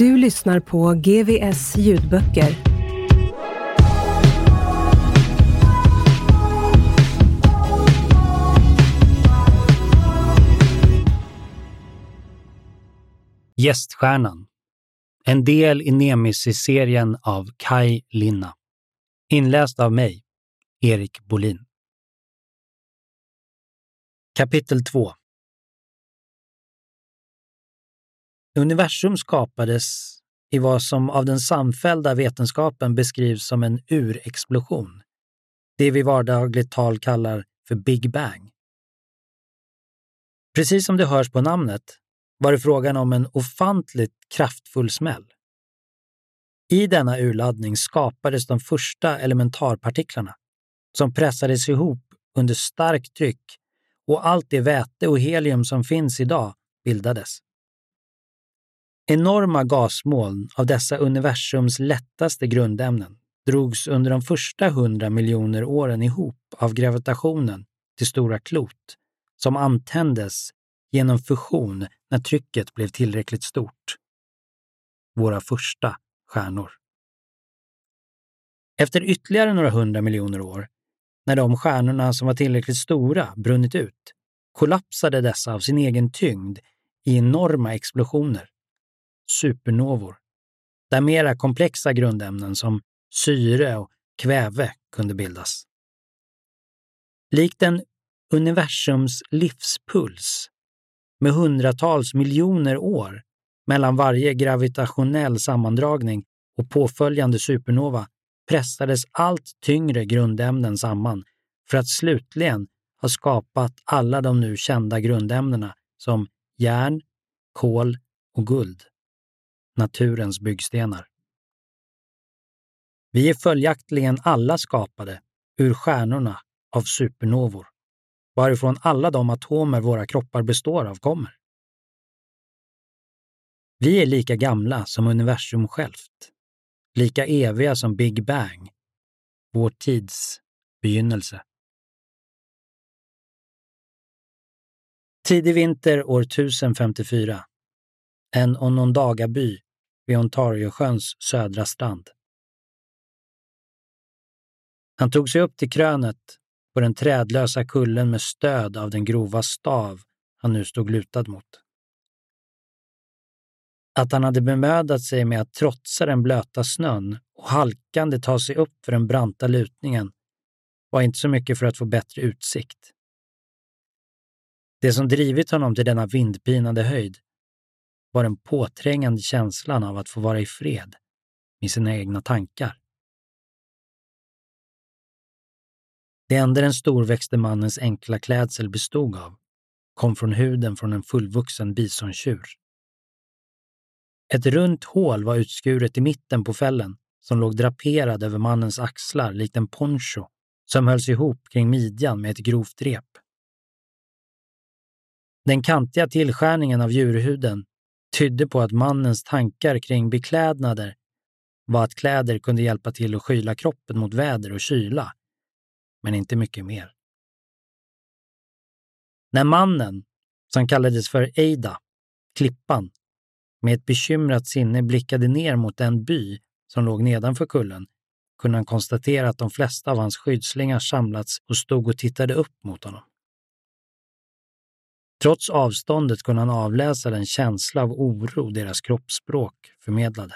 Du lyssnar på GVS ljudböcker. Gäststjärnan. En del i Nemesis-serien av Kai Linna. Inläst av mig, Erik Bolin. Kapitel 2 Universum skapades i vad som av den samfällda vetenskapen beskrivs som en urexplosion. Det vi vardagligt tal kallar för Big Bang. Precis som det hörs på namnet var det frågan om en ofantligt kraftfull smäll. I denna urladdning skapades de första elementarpartiklarna som pressades ihop under starkt tryck och allt det väte och helium som finns idag bildades. Enorma gasmoln av dessa universums lättaste grundämnen drogs under de första hundra miljoner åren ihop av gravitationen till stora klot som antändes genom fusion när trycket blev tillräckligt stort. Våra första stjärnor. Efter ytterligare några hundra miljoner år, när de stjärnorna som var tillräckligt stora brunnit ut, kollapsade dessa av sin egen tyngd i enorma explosioner supernovor, där mera komplexa grundämnen som syre och kväve kunde bildas. Likt en universums livspuls med hundratals miljoner år mellan varje gravitationell sammandragning och påföljande supernova pressades allt tyngre grundämnen samman för att slutligen ha skapat alla de nu kända grundämnena som järn, kol och guld naturens byggstenar. Vi är följaktligen alla skapade ur stjärnorna av supernovor, varifrån alla de atomer våra kroppar består av kommer. Vi är lika gamla som universum självt, lika eviga som Big Bang, vår tids begynnelse. Tidig vinter år 1054. En Onondaga-by vid Ontariosjöns södra strand. Han tog sig upp till krönet på den trädlösa kullen med stöd av den grova stav han nu stod lutad mot. Att han hade bemödat sig med att trotsa den blöta snön och halkande ta sig upp för den branta lutningen var inte så mycket för att få bättre utsikt. Det som drivit honom till denna vindpinade höjd var den påträngande känslan av att få vara i fred med sina egna tankar. Det enda den storväxte mannens enkla klädsel bestod av kom från huden från en fullvuxen bisontjur. Ett runt hål var utskuret i mitten på fällen som låg draperad över mannens axlar likt en poncho som hölls ihop kring midjan med ett grovt rep. Den kantiga tillskärningen av djurhuden tydde på att mannens tankar kring beklädnader var att kläder kunde hjälpa till att skyla kroppen mot väder och kyla, men inte mycket mer. När mannen, som kallades för Eida, Klippan, med ett bekymrat sinne blickade ner mot den by som låg nedanför kullen kunde han konstatera att de flesta av hans skyddslingar samlats och stod och tittade upp mot honom. Trots avståndet kunde han avläsa den känsla av oro deras kroppsspråk förmedlade.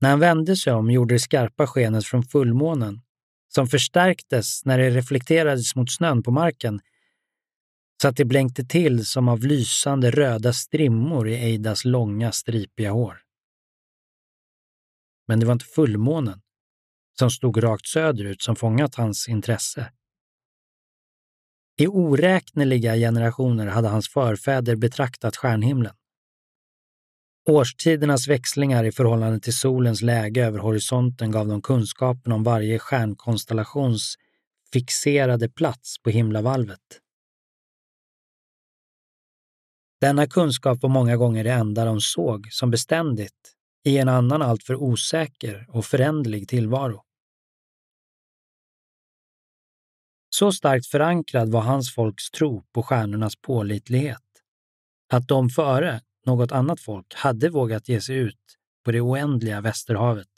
När han vände sig om gjorde det skarpa skenet från fullmånen, som förstärktes när det reflekterades mot snön på marken, så att det blänkte till som av lysande röda strimmor i Eidas långa stripiga hår. Men det var inte fullmånen, som stod rakt söderut, som fångat hans intresse. I oräkneliga generationer hade hans förfäder betraktat stjärnhimlen. Årstidernas växlingar i förhållande till solens läge över horisonten gav dem kunskapen om varje stjärnkonstellations fixerade plats på himlavalvet. Denna kunskap var många gånger det enda de såg som beständigt i en annan alltför osäker och föränderlig tillvaro. Så starkt förankrad var hans folks tro på stjärnornas pålitlighet att de före något annat folk hade vågat ge sig ut på det oändliga Västerhavet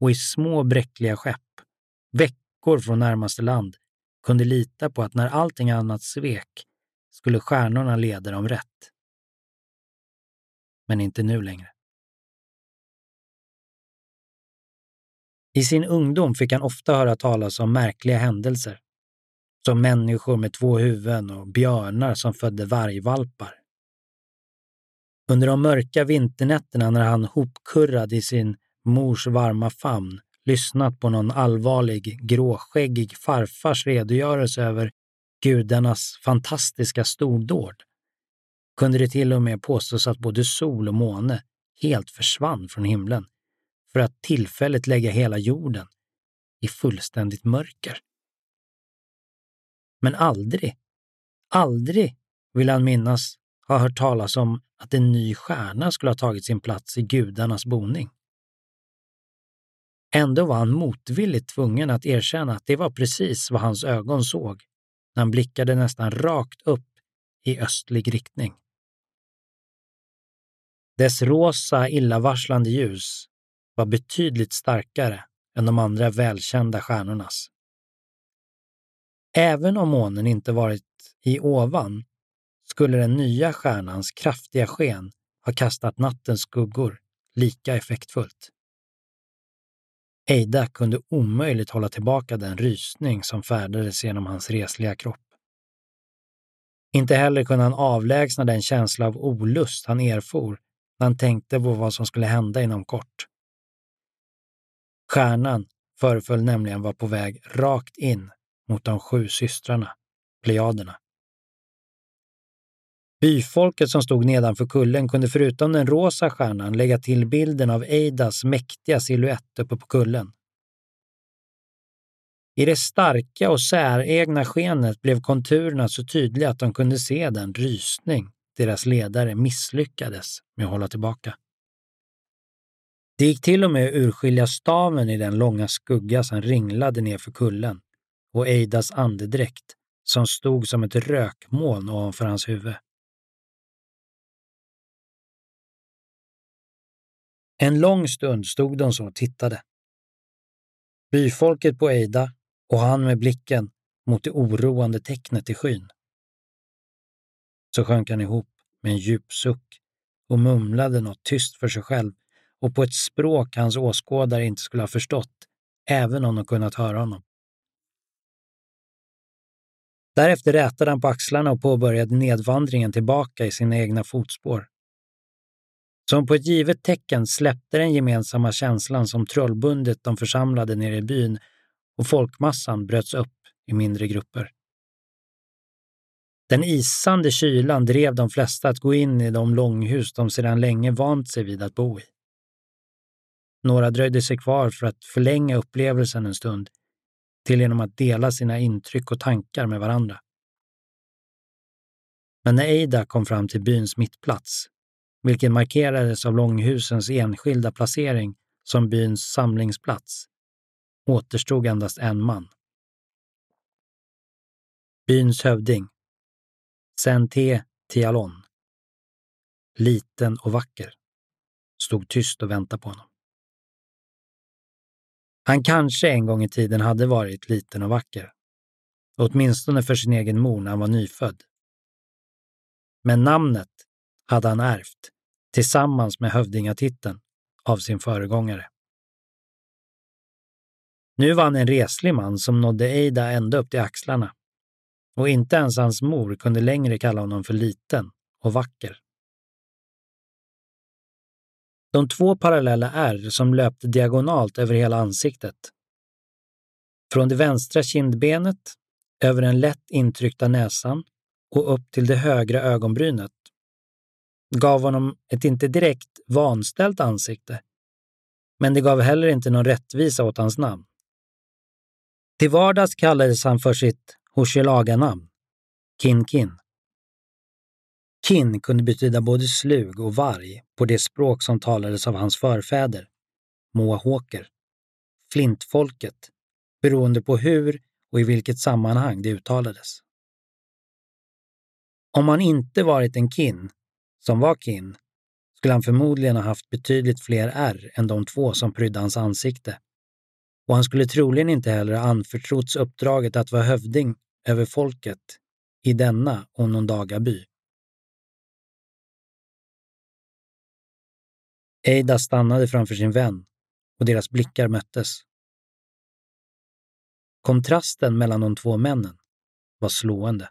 och i små bräckliga skepp, veckor från närmaste land, kunde lita på att när allting annat svek skulle stjärnorna leda dem rätt. Men inte nu längre. I sin ungdom fick han ofta höra talas om märkliga händelser, som människor med två huvuden och björnar som födde vargvalpar. Under de mörka vinternätterna när han hopkurrad i sin mors varma famn lyssnat på någon allvarlig, gråskäggig farfars redogörelse över gudarnas fantastiska stordåd kunde det till och med påstås att både sol och måne helt försvann från himlen för att tillfälligt lägga hela jorden i fullständigt mörker. Men aldrig, aldrig vill han minnas ha hört talas om att en ny stjärna skulle ha tagit sin plats i gudarnas boning. Ändå var han motvilligt tvungen att erkänna att det var precis vad hans ögon såg när han blickade nästan rakt upp i östlig riktning. Dess rosa, illavarslande ljus var betydligt starkare än de andra välkända stjärnornas. Även om månen inte varit i ovan skulle den nya stjärnans kraftiga sken ha kastat nattens skuggor lika effektfullt. Eida kunde omöjligt hålla tillbaka den rysning som färdades genom hans resliga kropp. Inte heller kunde han avlägsna den känsla av olust han erfor när han tänkte på vad som skulle hända inom kort. Stjärnan föreföll nämligen vara på väg rakt in mot de sju systrarna, Plejaderna. Byfolket som stod nedanför kullen kunde förutom den rosa stjärnan lägga till bilden av Eidas mäktiga siluett uppe på kullen. I det starka och säregna skenet blev konturerna så tydliga att de kunde se den rysning deras ledare misslyckades med att hålla tillbaka. Det gick till och med att urskilja staven i den långa skugga som ringlade nerför kullen och Eidas andedräkt som stod som ett rökmoln ovanför hans huvud. En lång stund stod de så och tittade. Byfolket på Eida och han med blicken mot det oroande tecknet i skyn. Så sjönk han ihop med en djup suck och mumlade något tyst för sig själv och på ett språk hans åskådare inte skulle ha förstått, även om de kunnat höra honom. Därefter rätade han på axlarna och påbörjade nedvandringen tillbaka i sina egna fotspår. Som på ett givet tecken släppte den gemensamma känslan som trollbundet de församlade nere i byn och folkmassan bröts upp i mindre grupper. Den isande kylan drev de flesta att gå in i de långhus de sedan länge vant sig vid att bo i. Några dröjde sig kvar för att förlänga upplevelsen en stund, till genom att dela sina intryck och tankar med varandra. Men när Eida kom fram till byns mittplats, vilken markerades av långhusens enskilda placering som byns samlingsplats, återstod endast en man. Byns hövding, Sente Tialon, liten och vacker, stod tyst och väntade på honom. Han kanske en gång i tiden hade varit liten och vacker. åtminstone för sin egen mor när han var nyfödd. Men namnet hade han ärvt, tillsammans med hövdingatiteln, av sin föregångare. Nu var han en reslig man som nådde Eida ända upp till axlarna. Och inte ens hans mor kunde längre kalla honom för liten och vacker. De två parallella ärr som löpte diagonalt över hela ansiktet. Från det vänstra kindbenet, över den lätt intryckta näsan och upp till det högra ögonbrynet gav honom ett inte direkt vanställt ansikte, men det gav heller inte någon rättvisa åt hans namn. Till vardags kallades han för sitt Hochelaga-namn, Kin Kin. Kin kunde betyda både slug och varg på det språk som talades av hans förfäder, mohawker, flintfolket, beroende på hur och i vilket sammanhang det uttalades. Om han inte varit en kin, som var kin, skulle han förmodligen ha haft betydligt fler ärr än de två som prydde hans ansikte. Och han skulle troligen inte heller ha anförtrotts uppdraget att vara hövding över folket i denna Onondaga-by. Eida stannade framför sin vän och deras blickar möttes. Kontrasten mellan de två männen var slående.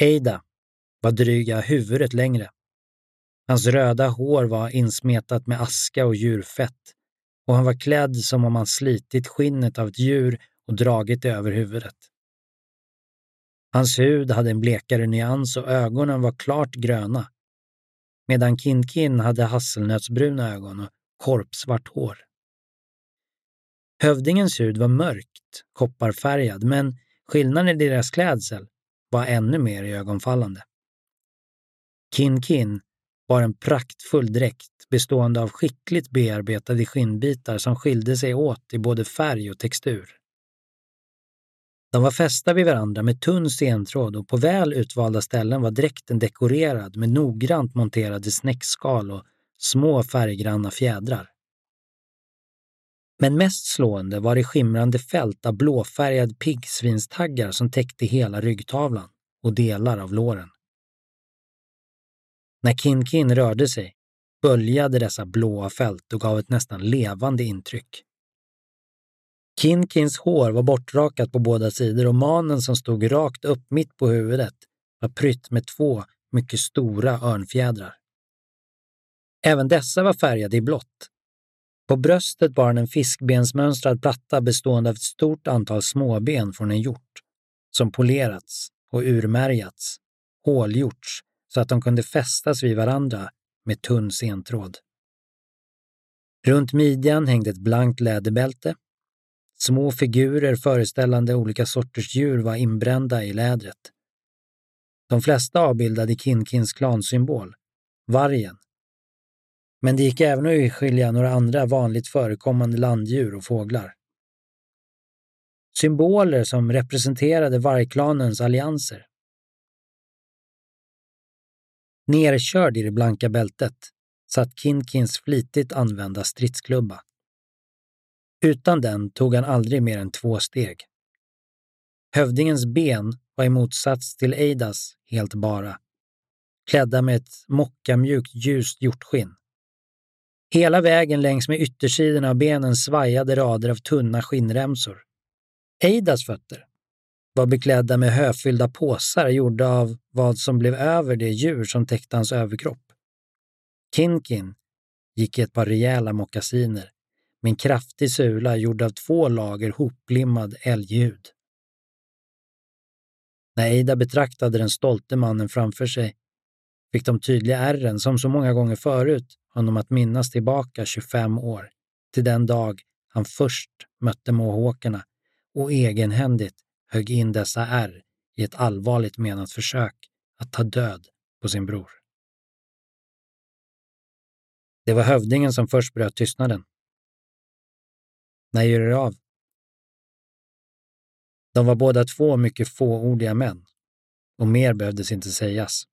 Eida var dryga huvudet längre. Hans röda hår var insmetat med aska och djurfett och han var klädd som om han slitit skinnet av ett djur och dragit det över huvudet. Hans hud hade en blekare nyans och ögonen var klart gröna, medan Kindkin hade hasselnötsbruna ögon och korpsvart hår. Hövdingens hud var mörkt, kopparfärgad, men skillnaden i deras klädsel var ännu mer ögonfallande. Kin Kin var en praktfull dräkt bestående av skickligt bearbetade skinnbitar som skilde sig åt i både färg och textur. De var fästa vid varandra med tunn sentråd och på väl utvalda ställen var dräkten dekorerad med noggrant monterade snäckskal och små färggranna fjädrar. Men mest slående var det skimrande fält av blåfärgad piggsvinstaggar som täckte hela ryggtavlan och delar av låren. När Kin Kin rörde sig böljade dessa blåa fält och gav ett nästan levande intryck. Kinkins hår var bortrakat på båda sidor och manen som stod rakt upp mitt på huvudet var prytt med två mycket stora örnfjädrar. Även dessa var färgade i blått. På bröstet bar han en fiskbensmönstrad platta bestående av ett stort antal småben från en hjort, som polerats och urmärgats, hålgjorts så att de kunde fästas vid varandra med tunn sentråd. Runt midjan hängde ett blankt läderbälte. Små figurer föreställande olika sorters djur var inbrända i lädret. De flesta avbildade Kinkins klansymbol, vargen. Men det gick även att urskilja några andra vanligt förekommande landdjur och fåglar. Symboler som representerade vargklanens allianser. Nerkörd i det blanka bältet satt Kinkins flitigt använda stridsklubba. Utan den tog han aldrig mer än två steg. Hövdingens ben var i motsats till Eidas helt bara, klädda med ett mockamjukt ljust hjortskinn. Hela vägen längs med yttersidorna av benen svajade rader av tunna skinnremsor. Eidas fötter var beklädda med höfyllda påsar gjorda av vad som blev över det djur som täckte hans överkropp. Kinkin gick i ett par rejäla mockasiner med en kraftig sula gjord av två lager hoplimmad älghud. När Eida betraktade den stolte mannen framför sig fick de tydliga ärren, som så många gånger förut, honom att minnas tillbaka 25 år, till den dag han först mötte måhåkarna och egenhändigt högg in dessa ärr i ett allvarligt menat försök att ta död på sin bror. Det var hövdingen som först bröt tystnaden. När ger du av? De var båda två mycket fåordiga män och mer behövdes inte sägas.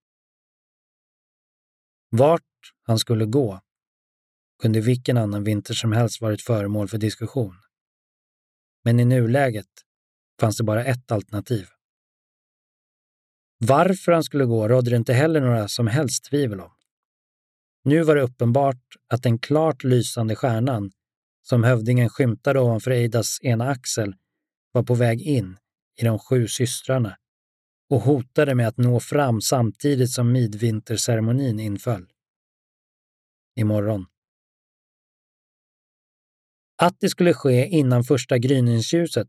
Vart han skulle gå kunde vilken annan vinter som helst varit föremål för diskussion. Men i nuläget fanns det bara ett alternativ. Varför han skulle gå rådde det inte heller några som helst tvivel om. Nu var det uppenbart att den klart lysande stjärnan, som hövdingen skymtade ovanför Eidas ena axel, var på väg in i de sju systrarna och hotade med att nå fram samtidigt som midvinterceremonin inföll. Imorgon. Att det skulle ske innan första gryningsljuset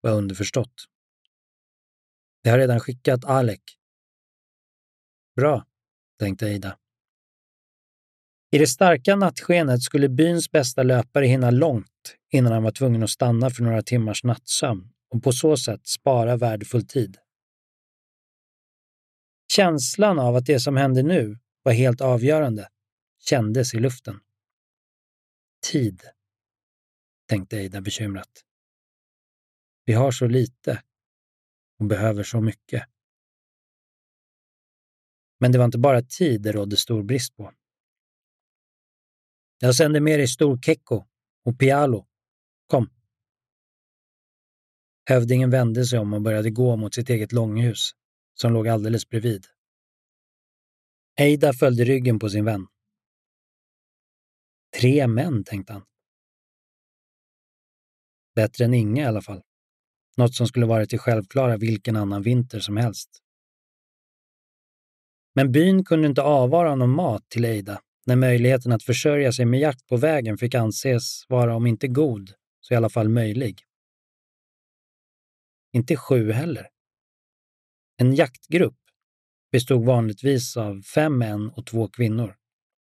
var underförstått. Jag har redan skickat Alek. Bra, tänkte Ida. I det starka nattskenet skulle byns bästa löpare hinna långt innan han var tvungen att stanna för några timmars nattsömn och på så sätt spara värdefull tid. Känslan av att det som hände nu var helt avgörande kändes i luften. Tid, tänkte Ida bekymrat. Vi har så lite och behöver så mycket. Men det var inte bara tid det rådde stor brist på. Jag sänder med dig Stor Kekko och Pialo. Kom. Hövdingen vände sig om och började gå mot sitt eget långhus, som låg alldeles bredvid. Eida följde ryggen på sin vän. Tre män, tänkte han. Bättre än inga i alla fall. Något som skulle varit det självklara vilken annan vinter som helst. Men byn kunde inte avvara någon mat till Eida när möjligheten att försörja sig med jakt på vägen fick anses vara om inte god, så i alla fall möjlig. Inte sju heller. En jaktgrupp bestod vanligtvis av fem män och två kvinnor,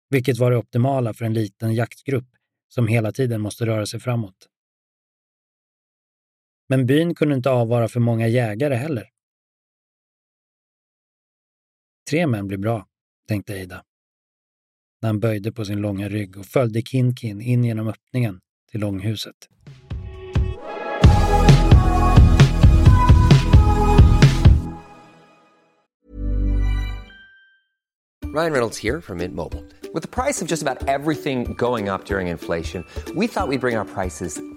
vilket var det optimala för en liten jaktgrupp som hela tiden måste röra sig framåt. Men byn kunde inte avvara för många jägare heller. Tre män blir bra, tänkte Eida. När han böjde på sin långa rygg och följde Kinkin in genom öppningen till långhuset. Ryan Reynolds här från Mint Mobile. Med priset på nästan allt som går upp under inflationen, trodde vi att vi skulle bring våra priser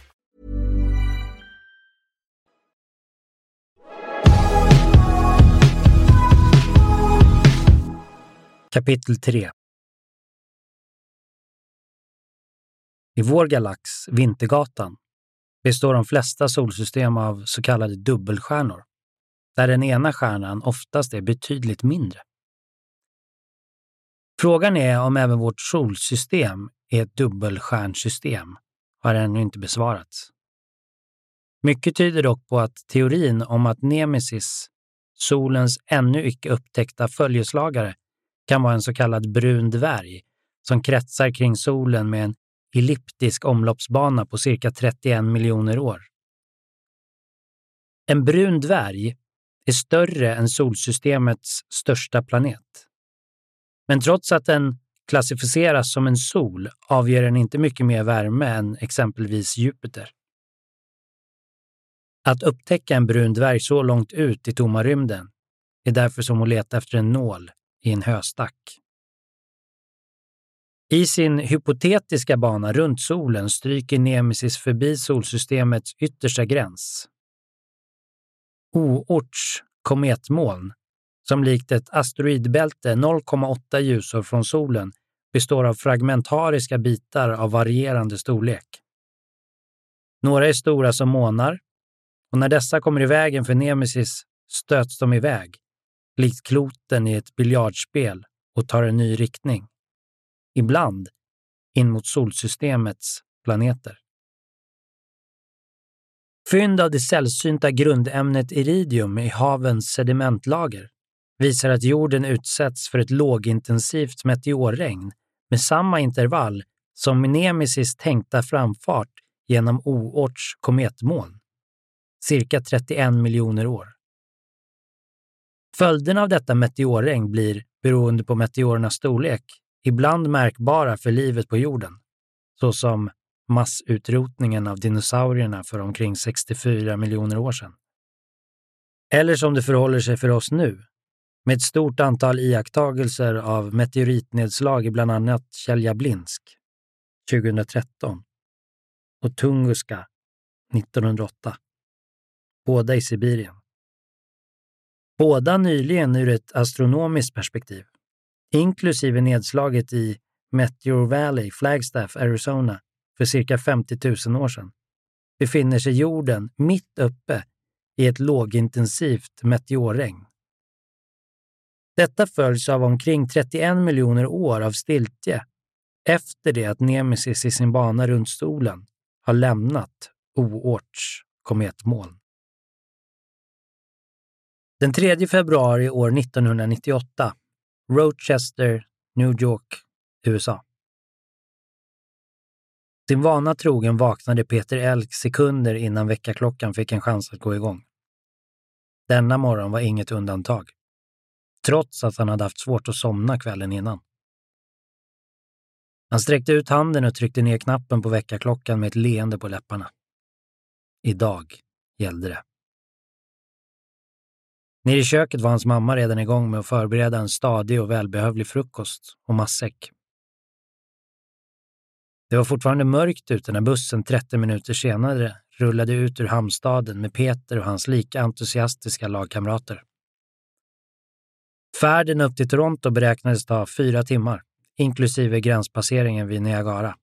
Kapitel 3 I vår galax, Vintergatan, består de flesta solsystem av så kallade dubbelstjärnor, där den ena stjärnan oftast är betydligt mindre. Frågan är om även vårt solsystem är ett dubbelstjärnsystem har ännu inte besvarats. Mycket tyder dock på att teorin om att Nemesis, solens ännu icke upptäckta följeslagare, kan vara en så kallad brun dvärg som kretsar kring solen med en elliptisk omloppsbana på cirka 31 miljoner år. En brun dvärg är större än solsystemets största planet. Men trots att den klassificeras som en sol avger den inte mycket mer värme än exempelvis Jupiter. Att upptäcka en brun dvärg så långt ut i tomma rymden är därför som att leta efter en nål i en höstack. I sin hypotetiska bana runt solen stryker Nemesis förbi solsystemets yttersta gräns. Oorts kometmoln, som likt ett asteroidbälte 0,8 ljusår från solen består av fragmentariska bitar av varierande storlek. Några är stora som månar och när dessa kommer i vägen för Nemesis stöts de iväg, likt kloten i ett biljardspel och tar en ny riktning. Ibland in mot solsystemets planeter. Fynd av det sällsynta grundämnet iridium i havens sedimentlager visar att jorden utsätts för ett lågintensivt meteorregn med samma intervall som Nemesis tänkta framfart genom Oorts kometmoln, cirka 31 miljoner år. Följderna av detta meteorregn blir, beroende på meteorernas storlek, ibland märkbara för livet på jorden, såsom massutrotningen av dinosaurierna för omkring 64 miljoner år sedan. Eller som det förhåller sig för oss nu, med ett stort antal iakttagelser av meteoritnedslag i bland annat Tjeljablinsk 2013 och Tunguska 1908. Båda i Sibirien. Båda nyligen ur ett astronomiskt perspektiv, inklusive nedslaget i Meteor Valley, Flagstaff, Arizona för cirka 50 000 år sedan, befinner sig jorden mitt uppe i ett lågintensivt meteorregn. Detta följs av omkring 31 miljoner år av stiltje efter det att Nemesis i sin bana runt solen har lämnat Oorts kometmoln. Den 3 februari år 1998, Rochester, New York, USA. Sin vana trogen vaknade Peter Elk sekunder innan väckarklockan fick en chans att gå igång. Denna morgon var inget undantag, trots att han hade haft svårt att somna kvällen innan. Han sträckte ut handen och tryckte ner knappen på väckarklockan med ett leende på läpparna. Idag gällde det. Nere i köket var hans mamma redan igång med att förbereda en stadig och välbehövlig frukost och matsäck. Det var fortfarande mörkt ute när bussen 30 minuter senare rullade ut ur hamnstaden med Peter och hans lika entusiastiska lagkamrater. Färden upp till Toronto beräknades ta fyra timmar, inklusive gränspasseringen vid Niagara.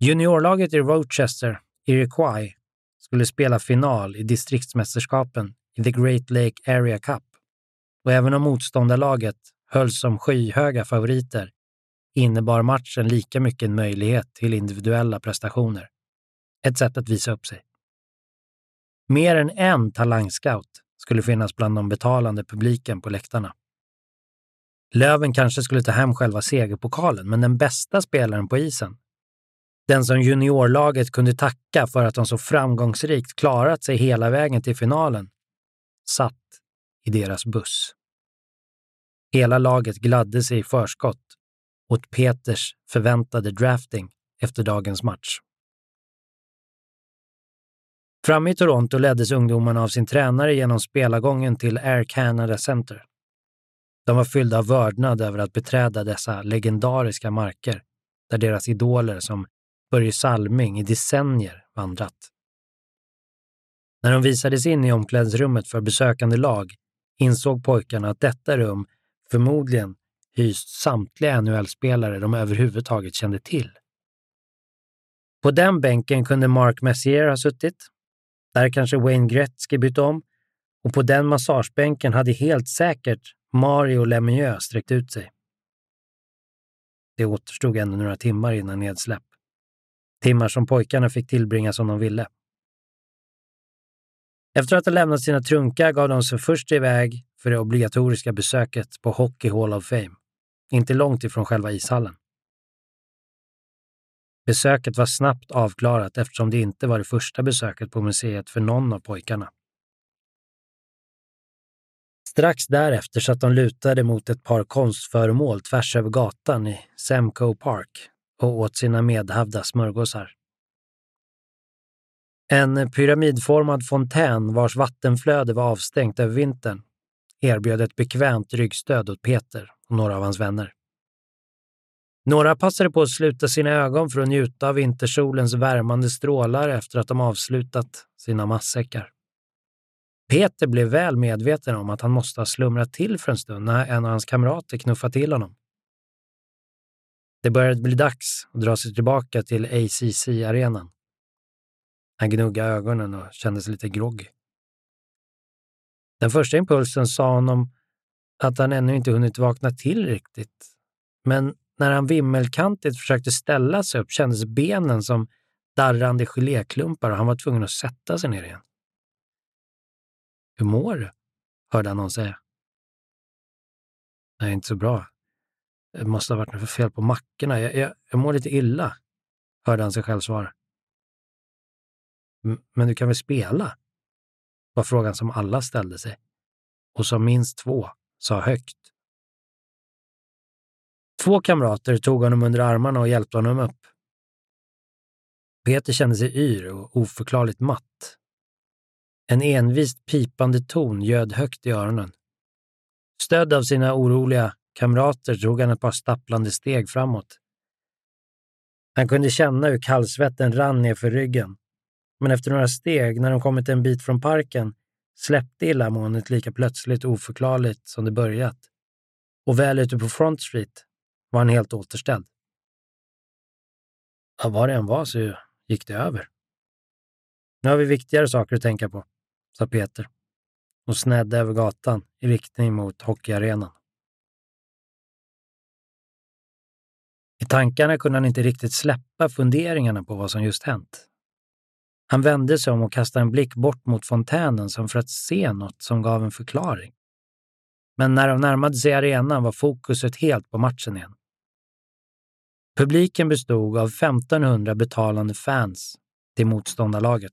Juniorlaget i Rochester, Iroquois, skulle spela final i distriktsmästerskapen i The Great Lake Area Cup och även om motståndarlaget hölls som skyhöga favoriter innebar matchen lika mycket en möjlighet till individuella prestationer. Ett sätt att visa upp sig. Mer än en talangscout skulle finnas bland de betalande publiken på läktarna. Löven kanske skulle ta hem själva segerpokalen, men den bästa spelaren på isen, den som juniorlaget kunde tacka för att de så framgångsrikt klarat sig hela vägen till finalen, satt i deras buss. Hela laget gladde sig i förskott åt Peters förväntade drafting efter dagens match. Framme i Toronto leddes ungdomarna av sin tränare genom spelargången till Air Canada Center. De var fyllda av vördnad över att beträda dessa legendariska marker där deras idoler som Börje Salming i decennier vandrat. När de visades in i omklädningsrummet för besökande lag insåg pojkarna att detta rum förmodligen hyst samtliga NHL-spelare de överhuvudtaget kände till. På den bänken kunde Mark Messier ha suttit. Där kanske Wayne Gretzky bytt om. Och på den massagebänken hade helt säkert Mario Lemieux sträckt ut sig. Det återstod ännu några timmar innan nedsläpp. Timmar som pojkarna fick tillbringa som de ville. Efter att ha lämnat sina trunkar gav de sig först iväg för det obligatoriska besöket på Hockey Hall of Fame inte långt ifrån själva ishallen. Besöket var snabbt avklarat eftersom det inte var det första besöket på museet för någon av pojkarna. Strax därefter satt de lutade mot ett par konstföremål tvärs över gatan i Semco Park och åt sina medhavda smörgåsar. En pyramidformad fontän vars vattenflöde var avstängt över vintern erbjöd ett bekvämt ryggstöd åt Peter och några av hans vänner. Några passade på att sluta sina ögon för att njuta av vintersolens värmande strålar efter att de avslutat sina matsäckar. Peter blev väl medveten om att han måste ha slumrat till för en stund när en av hans kamrater knuffade till honom. Det började bli dags att dra sig tillbaka till ACC-arenan. Han gnuggade ögonen och kände sig lite groggy. Den första impulsen sa honom att han ännu inte hunnit vakna till riktigt. Men när han vimmelkantigt försökte ställa sig upp kändes benen som darrande geléklumpar och han var tvungen att sätta sig ner igen. Hur mår du? hörde han någon säga. Nej, inte så bra. Det måste ha varit något fel på mackorna. Jag, jag, jag mår lite illa, hörde han sig själv svara. Men du kan väl spela? var frågan som alla ställde sig. Och som minst två sa högt. Två kamrater tog honom under armarna och hjälpte honom upp. Peter kände sig yr och oförklarligt matt. En envist pipande ton ljöd högt i öronen. Stödd av sina oroliga kamrater drog han ett par stapplande steg framåt. Han kunde känna hur kallsvetten rann nerför ryggen. Men efter några steg, när de kommit en bit från parken, släppte illamåendet lika plötsligt och oförklarligt som det börjat. Och väl ute på Front Street var han helt återställd. Ja, vad det än var så gick det över. Nu har vi viktigare saker att tänka på, sa Peter och snedde över gatan i riktning mot hockeyarenan. I tankarna kunde han inte riktigt släppa funderingarna på vad som just hänt. Han vände sig om och kastade en blick bort mot fontänen som för att se något som gav en förklaring. Men när de närmade sig arenan var fokuset helt på matchen igen. Publiken bestod av 1500 betalande fans till motståndarlaget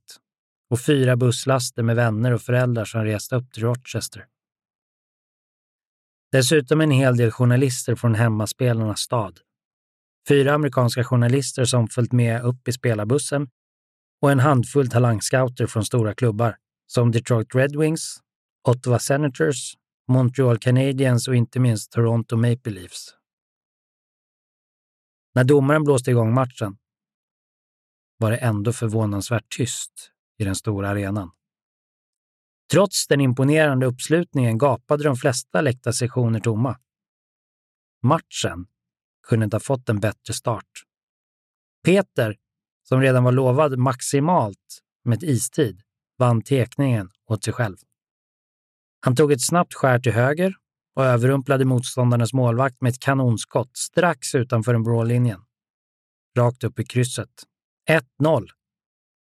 och fyra busslaster med vänner och föräldrar som reste upp till Rochester. Dessutom en hel del journalister från hemmaspelarnas stad. Fyra amerikanska journalister som följt med upp i spelarbussen och en handfull talangscouter från stora klubbar som Detroit Red Wings, Ottawa Senators, Montreal Canadiens och inte minst Toronto Maple Leafs. När domaren blåste igång matchen var det ändå förvånansvärt tyst i den stora arenan. Trots den imponerande uppslutningen gapade de flesta läktarsektioner tomma. Matchen kunde inte ha fått en bättre start. Peter, som redan var lovad maximalt med istid, vann tekningen åt sig själv. Han tog ett snabbt skär till höger och överrumplade motståndarnas målvakt med ett kanonskott strax utanför den blå linjen. Rakt upp i krysset. 1-0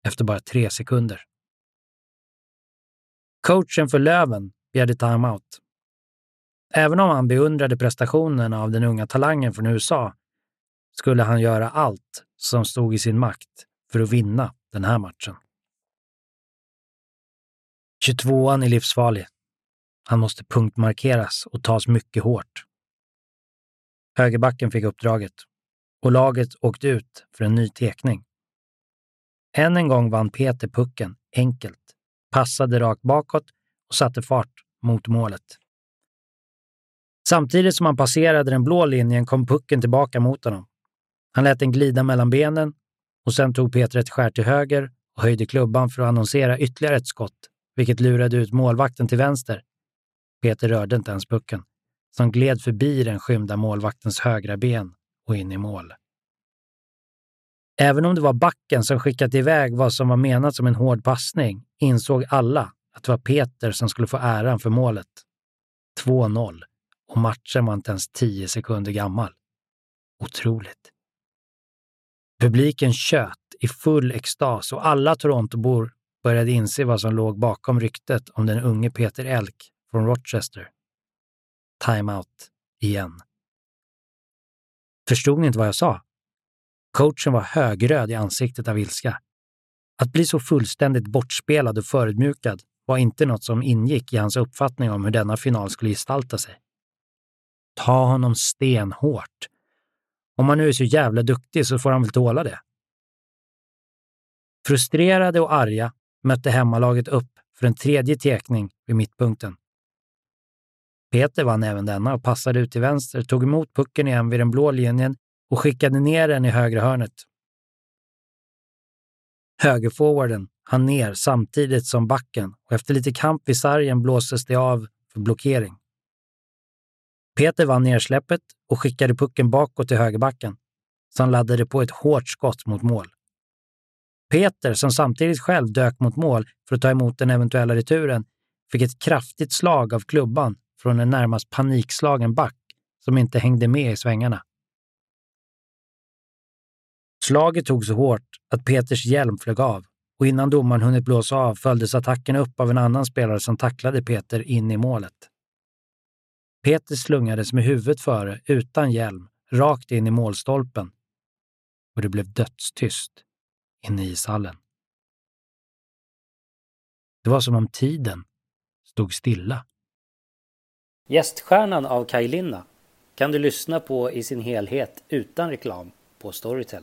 efter bara tre sekunder. Coachen för Löven begärde timeout. Även om han beundrade prestationen av den unga talangen från USA skulle han göra allt som stod i sin makt för att vinna den här matchen. 22an är livsfarlig. Han måste punktmarkeras och tas mycket hårt. Högerbacken fick uppdraget och laget åkte ut för en ny tekning. Än en gång vann Peter pucken enkelt, passade rakt bakåt och satte fart mot målet. Samtidigt som han passerade den blå linjen kom pucken tillbaka mot honom. Han lät den glida mellan benen och sen tog Peter ett skär till höger och höjde klubban för att annonsera ytterligare ett skott, vilket lurade ut målvakten till vänster. Peter rörde inte ens pucken, som gled förbi den skymda målvaktens högra ben och in i mål. Även om det var backen som skickat iväg vad som var menat som en hård passning insåg alla att det var Peter som skulle få äran för målet. 2-0 och matchen var inte ens tio sekunder gammal. Otroligt. Publiken tjöt i full extas och alla Torontobor började inse vad som låg bakom ryktet om den unge Peter Elk från Rochester. Timeout igen. Förstod ni inte vad jag sa? Coachen var högröd i ansiktet av ilska. Att bli så fullständigt bortspelad och förödmjukad var inte något som ingick i hans uppfattning om hur denna final skulle gestalta sig. Ta honom stenhårt. Om han nu är så jävla duktig så får han väl tåla det. Frustrerade och arga mötte hemmalaget upp för en tredje tekning vid mittpunkten. Peter vann även denna och passade ut till vänster, tog emot pucken igen vid den blå linjen och skickade ner den i högra hörnet. Högerforwarden hann ner samtidigt som backen och efter lite kamp vid sargen blåstes det av för blockering. Peter vann nersläppet och skickade pucken bakåt till högerbacken, som laddade på ett hårt skott mot mål. Peter, som samtidigt själv dök mot mål för att ta emot den eventuella returen, fick ett kraftigt slag av klubban från en närmast panikslagen back som inte hängde med i svängarna. Slaget tog så hårt att Peters hjälm flög av och innan domaren hunnit blåsa av följdes attacken upp av en annan spelare som tacklade Peter in i målet. Peter slungades med huvudet före, utan hjälm, rakt in i målstolpen och det blev dödstyst inne i ishallen. Det var som om tiden stod stilla. Gäststjärnan av Kaj Linna kan du lyssna på i sin helhet utan reklam på Storytel.